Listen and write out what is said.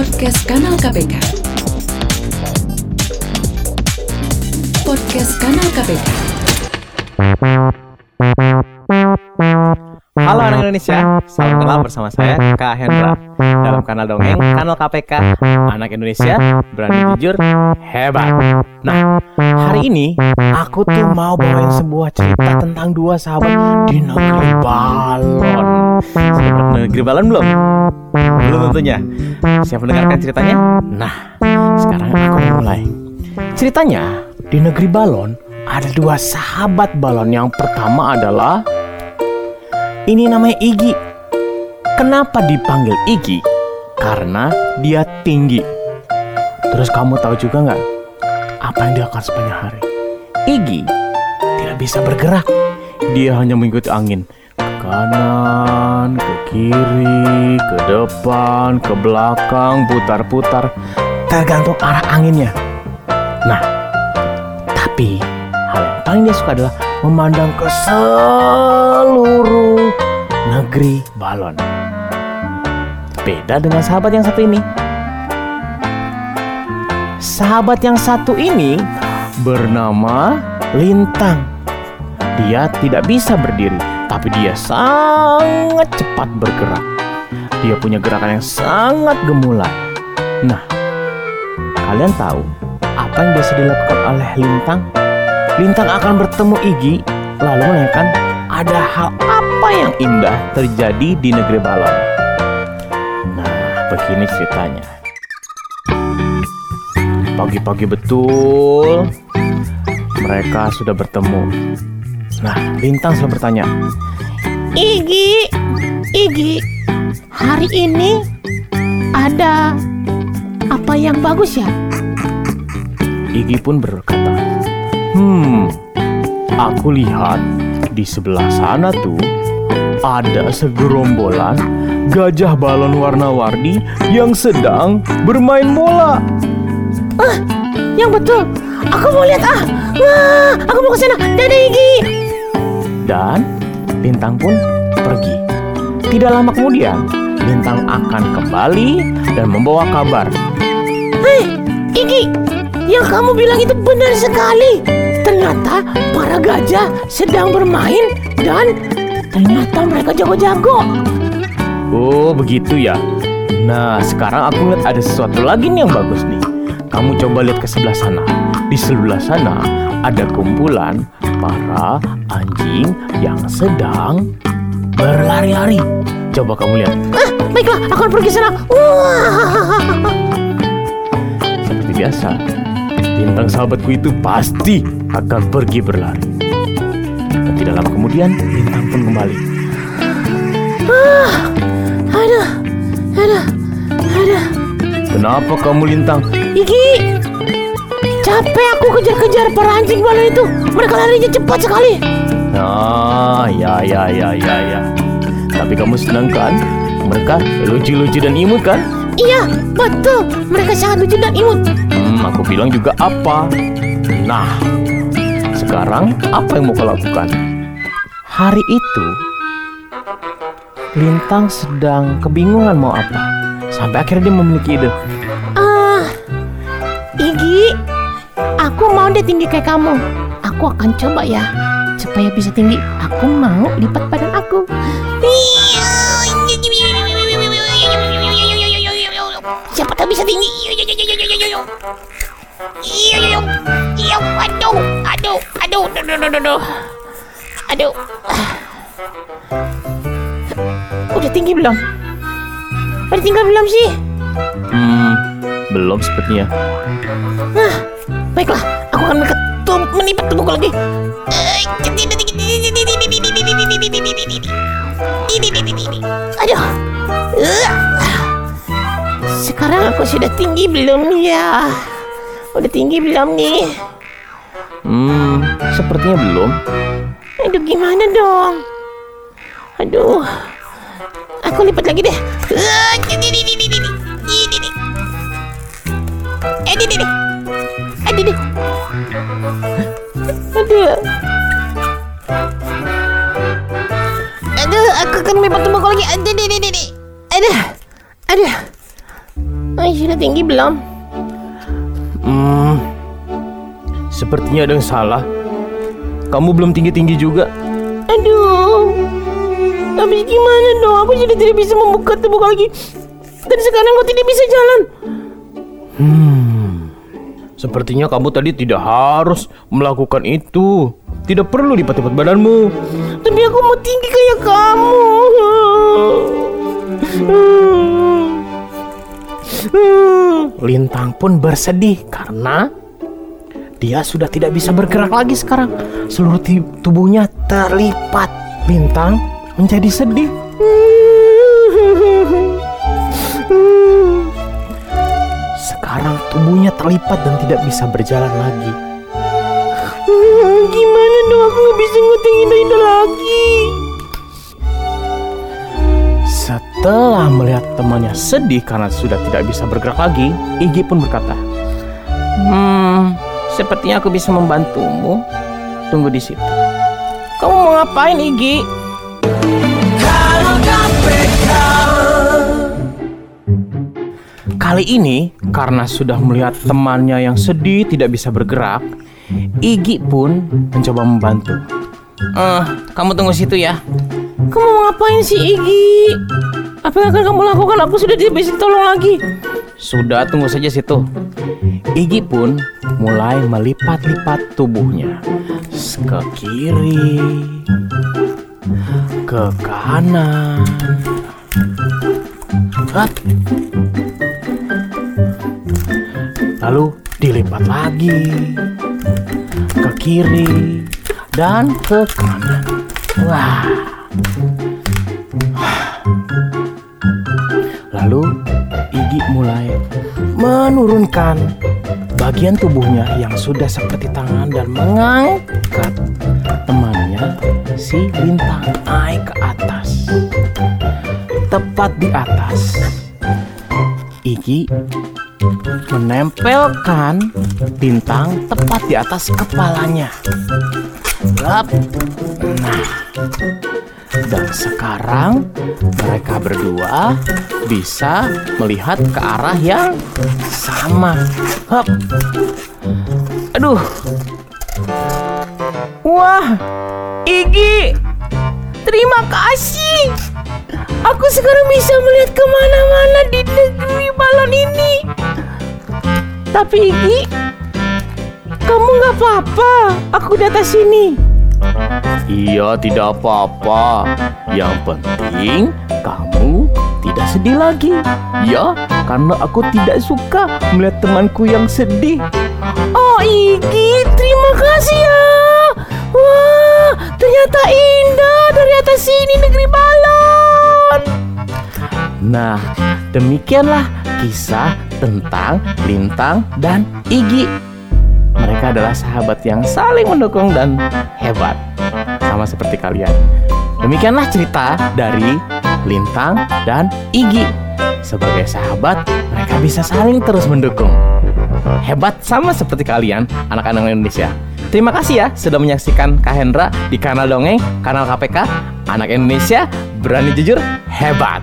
Podcast Kanal KPK. Podcast Kanal KPK. Halo anak Indonesia, salam kenal bersama saya Kak Hendra Dalam kanal Dongeng, kanal KPK Anak Indonesia, berani jujur, hebat Nah, hari ini aku tuh mau bawain sebuah cerita tentang dua sahabat di negeri balon Sudah negeri balon belum? Belum tentunya Siap mendengarkan ceritanya? Nah, sekarang aku mulai Ceritanya, di negeri balon ada dua sahabat balon Yang pertama adalah ini namanya Igi. Kenapa dipanggil Igi? Karena dia tinggi. Terus kamu tahu juga nggak apa yang dia akan sepanjang hari? Igi tidak bisa bergerak. Dia hanya mengikuti angin kanan, ke kiri, ke depan, ke belakang, putar-putar, tergantung arah anginnya. Nah, tapi hal yang paling dia suka adalah memandang ke seluruh negeri balon. Beda dengan sahabat yang satu ini. Sahabat yang satu ini bernama Lintang. Dia tidak bisa berdiri, tapi dia sangat cepat bergerak. Dia punya gerakan yang sangat gemulai. Nah, kalian tahu apa yang biasa dilakukan oleh Lintang? Lintang akan bertemu Igi lalu menanyakan ada hal apa yang indah terjadi di negeri balon. Nah, begini ceritanya. Pagi-pagi betul, mereka sudah bertemu. Nah, Lintang selalu bertanya, Igi, Igi, hari ini ada apa yang bagus ya? Igi pun berkata, Hmm, aku lihat di sebelah sana tuh ada segerombolan gajah balon warna-warni yang sedang bermain bola. Ah, yang betul. Aku mau lihat ah. Wah, aku mau ke sana. Dadah Igi. Dan Lintang pun pergi. Tidak lama kemudian, Lintang akan kembali dan membawa kabar. Hei, Igi, yang kamu bilang itu benar sekali. Ternyata para gajah sedang bermain dan ternyata mereka jago-jago. Oh, begitu ya. Nah, sekarang aku lihat ada sesuatu lagi nih yang bagus nih. Kamu coba lihat ke sebelah sana. Di sebelah sana ada kumpulan para anjing yang sedang berlari-lari. Coba kamu lihat. Ah, baiklah, aku akan pergi sana. Seperti biasa, bintang sahabatku itu pasti akan pergi berlari. Dan tidak lama kemudian, bintang pun kembali. Aduh, aduh, aduh. Kenapa kamu lintang? Igi, capek aku kejar-kejar para anjing balon itu. Mereka larinya cepat sekali. Ah, ya, ya, ya, ya, ya. Tapi kamu senang kan? Mereka lucu-lucu dan imut kan? Iya, betul. Mereka sangat lucu dan imut. Hmm, aku bilang juga apa? Nah, sekarang apa yang mau kau lakukan? Hari itu, Lintang sedang kebingungan mau apa. Sampai akhirnya dia memiliki ide. Ah, Igi, aku mau deh tinggi kayak kamu. Aku akan coba ya, supaya bisa tinggi. Aku mau lipat badan aku. Siapa tahu bisa tinggi. Aduh, aduh, aduh, aduh, aduh, aduh, aduh. Udah tinggi belum? Udah tinggal belum sih? Hmm, belum sepertinya. Nah, baiklah, aku akan menketum, menipat tubuhku lagi. Aduh. Sekarang aku sudah tinggi belum ya? Udah tinggi belum nih? Hmm, sepertinya belum. Aduh, gimana dong? Aduh. Aku lipat lagi deh. Eh, ini nih. Aduh, deh. Aduh. Aduh, aku akan lipat tubuhku lagi. Aduh, deh, deh. Aduh. Aduh. Ay. tinggi belum? Hmm, sepertinya ada yang salah. Kamu belum tinggi-tinggi juga. Aduh. Habis gimana dong? Aku jadi tidak bisa membuka tubuh lagi. Dan sekarang kau tidak bisa jalan. Sepertinya kamu tadi tidak harus melakukan itu. Tidak perlu lipat-lipat badanmu. Tapi aku mau tinggi kayak kamu. Lintang pun bersedih karena dia sudah tidak bisa bergerak lagi sekarang. Seluruh tubuhnya terlipat. Lintang menjadi sedih. Sekarang tubuhnya terlipat dan tidak bisa berjalan lagi. Gimana dong? Aku nggak bisa indah-indah lagi. Setelah melihat temannya sedih karena sudah tidak bisa bergerak lagi, Igi pun berkata, Hmm, sepertinya aku bisa membantumu. Tunggu di situ. Kamu mau ngapain, Igi? Kali ini, karena sudah melihat temannya yang sedih tidak bisa bergerak, Igi pun mencoba membantu. Eh, kamu tunggu situ ya. Kamu mau ngapain sih, Igi? Apa yang akan kamu lakukan? Aku sudah tidak bisa tolong lagi. Sudah tunggu saja situ. Igi pun mulai melipat-lipat tubuhnya ke kiri, ke kanan. Hap. Lalu dilipat lagi ke kiri dan ke kanan. Wah. Lalu Igi mulai menurunkan bagian tubuhnya yang sudah seperti tangan dan mengangkat temannya si lintang naik ke atas. Tepat di atas, Igi menempelkan bintang tepat di atas kepalanya. Lap. Nah, dan sekarang mereka berdua bisa melihat ke arah yang sama. Hup. Aduh. Wah, Igi. Terima kasih. Aku sekarang bisa melihat ke mana-mana di negeri balon ini. Tapi Igi, kamu nggak apa-apa. Aku di atas sini. Iya, tidak apa-apa. Yang penting kamu tidak sedih lagi. Ya, karena aku tidak suka melihat temanku yang sedih. Oh Igi, terima kasih ya. Wah, ternyata indah dari atas sini negeri balon. Nah, demikianlah kisah tentang Lintang dan Igi. Mereka adalah sahabat yang saling mendukung dan hebat, sama seperti kalian. Demikianlah cerita dari Lintang dan Igi. Sebagai sahabat, mereka bisa saling terus mendukung. Hebat sama seperti kalian, anak-anak Indonesia. Terima kasih ya sudah menyaksikan Kak Hendra di kanal Dongeng, kanal KPK. Anak Indonesia berani jujur hebat.